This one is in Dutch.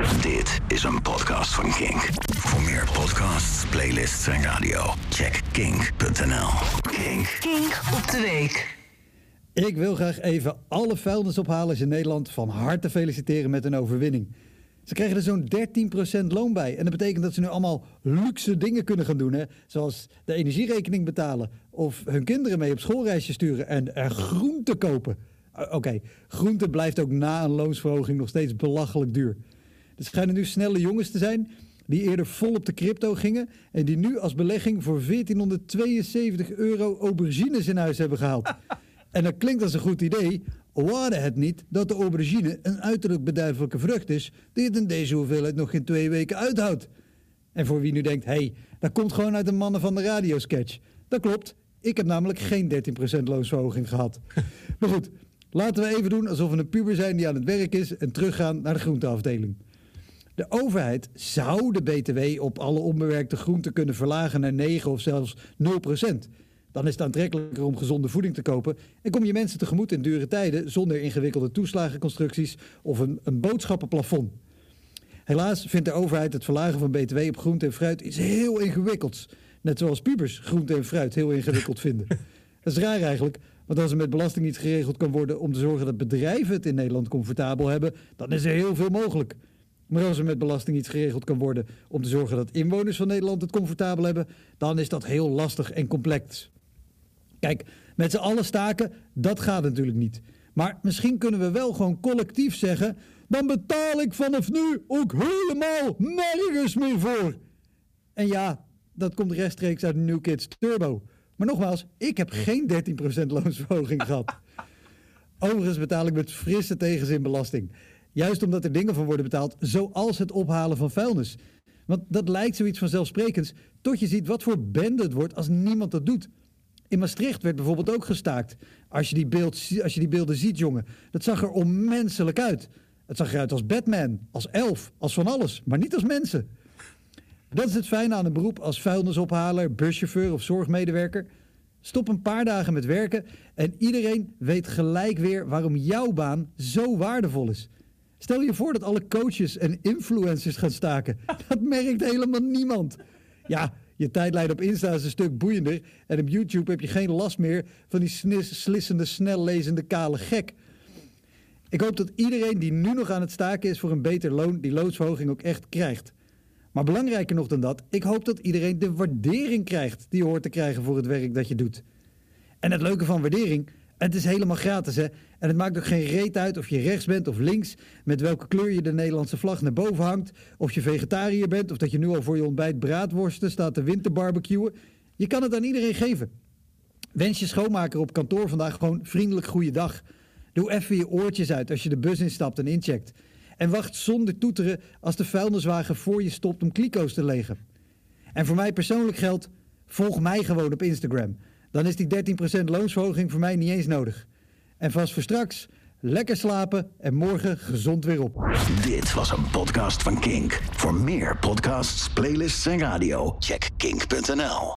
Dit is een podcast van Kink. Voor meer podcasts, playlists en radio, check kink.nl. Kink. Kink op de week. Ik wil graag even alle vuilnisophalers in Nederland van harte feliciteren met een overwinning. Ze krijgen er zo'n 13% loon bij. En dat betekent dat ze nu allemaal luxe dingen kunnen gaan doen. Hè? Zoals de energierekening betalen. Of hun kinderen mee op schoolreisje sturen. En er groente kopen. Oké, groente blijft ook na een loonsverhoging nog steeds belachelijk duur. Er schijnen nu snelle jongens te zijn die eerder vol op de crypto gingen. En die nu als belegging voor 1472 euro aubergines in huis hebben gehaald. En dat klinkt als een goed idee, waren het niet dat de aubergine een uiterlijk beduidelijke vrucht is die het in deze hoeveelheid nog geen twee weken uithoudt. En voor wie nu denkt, hé, hey, dat komt gewoon uit de mannen van de radiosketch. Dat klopt, ik heb namelijk geen 13% loonsverhoging gehad. maar goed, laten we even doen alsof we een puber zijn die aan het werk is en teruggaan naar de groenteafdeling. De overheid zou de BTW op alle onbewerkte groenten kunnen verlagen naar 9 of zelfs 0%. Dan is het aantrekkelijker om gezonde voeding te kopen en kom je mensen tegemoet in dure tijden zonder ingewikkelde toeslagenconstructies of een, een boodschappenplafond. Helaas vindt de overheid het verlagen van BTW op groente en fruit iets heel ingewikkelds. Net zoals pubers groente en fruit heel ingewikkeld vinden. Dat is raar eigenlijk, want als er met belasting iets geregeld kan worden om te zorgen dat bedrijven het in Nederland comfortabel hebben, dan is er heel veel mogelijk. Maar als er met belasting iets geregeld kan worden om te zorgen dat inwoners van Nederland het comfortabel hebben, dan is dat heel lastig en complex. Kijk, met z'n allen staken, dat gaat natuurlijk niet. Maar misschien kunnen we wel gewoon collectief zeggen: dan betaal ik vanaf nu ook helemaal nergens meer voor. En ja, dat komt rechtstreeks uit New Kids Turbo. Maar nogmaals, ik heb geen 13% loonsverhoging gehad. Overigens betaal ik met frisse tegenzin belasting. Juist omdat er dingen van worden betaald, zoals het ophalen van vuilnis. Want dat lijkt zoiets vanzelfsprekends, tot je ziet wat voor bende het wordt als niemand dat doet. In Maastricht werd bijvoorbeeld ook gestaakt. Als je die, beeld, als je die beelden ziet, jongen, dat zag er onmenselijk uit. Het zag eruit als Batman, als elf, als van alles, maar niet als mensen. Dat is het fijne aan een beroep als vuilnisophaler, buschauffeur of zorgmedewerker. Stop een paar dagen met werken en iedereen weet gelijk weer waarom jouw baan zo waardevol is. Stel je voor dat alle coaches en influencers gaan staken. Dat merkt helemaal niemand. Ja, je tijdlijn op Insta is een stuk boeiender. En op YouTube heb je geen last meer van die snis, slissende, snellezende, kale gek. Ik hoop dat iedereen die nu nog aan het staken is voor een beter loon, die loonsverhoging ook echt krijgt. Maar belangrijker nog dan dat, ik hoop dat iedereen de waardering krijgt die je hoort te krijgen voor het werk dat je doet. En het leuke van waardering, het is helemaal gratis hè. En het maakt ook geen reet uit of je rechts bent of links, met welke kleur je de Nederlandse vlag naar boven hangt, of je vegetariër bent of dat je nu al voor je ontbijt braadworsten staat te winterbarbecuen. Je kan het aan iedereen geven. Wens je schoonmaker op kantoor vandaag gewoon vriendelijk goede dag. Doe even je oortjes uit als je de bus instapt en incheckt. En wacht zonder toeteren als de vuilniswagen voor je stopt om kliko's te legen. En voor mij persoonlijk geldt, volg mij gewoon op Instagram. Dan is die 13% loonsverhoging voor mij niet eens nodig. En vast voor straks, lekker slapen en morgen gezond weer op. Dit was een podcast van Kink. Voor meer podcasts, playlists en radio, check kink.nl.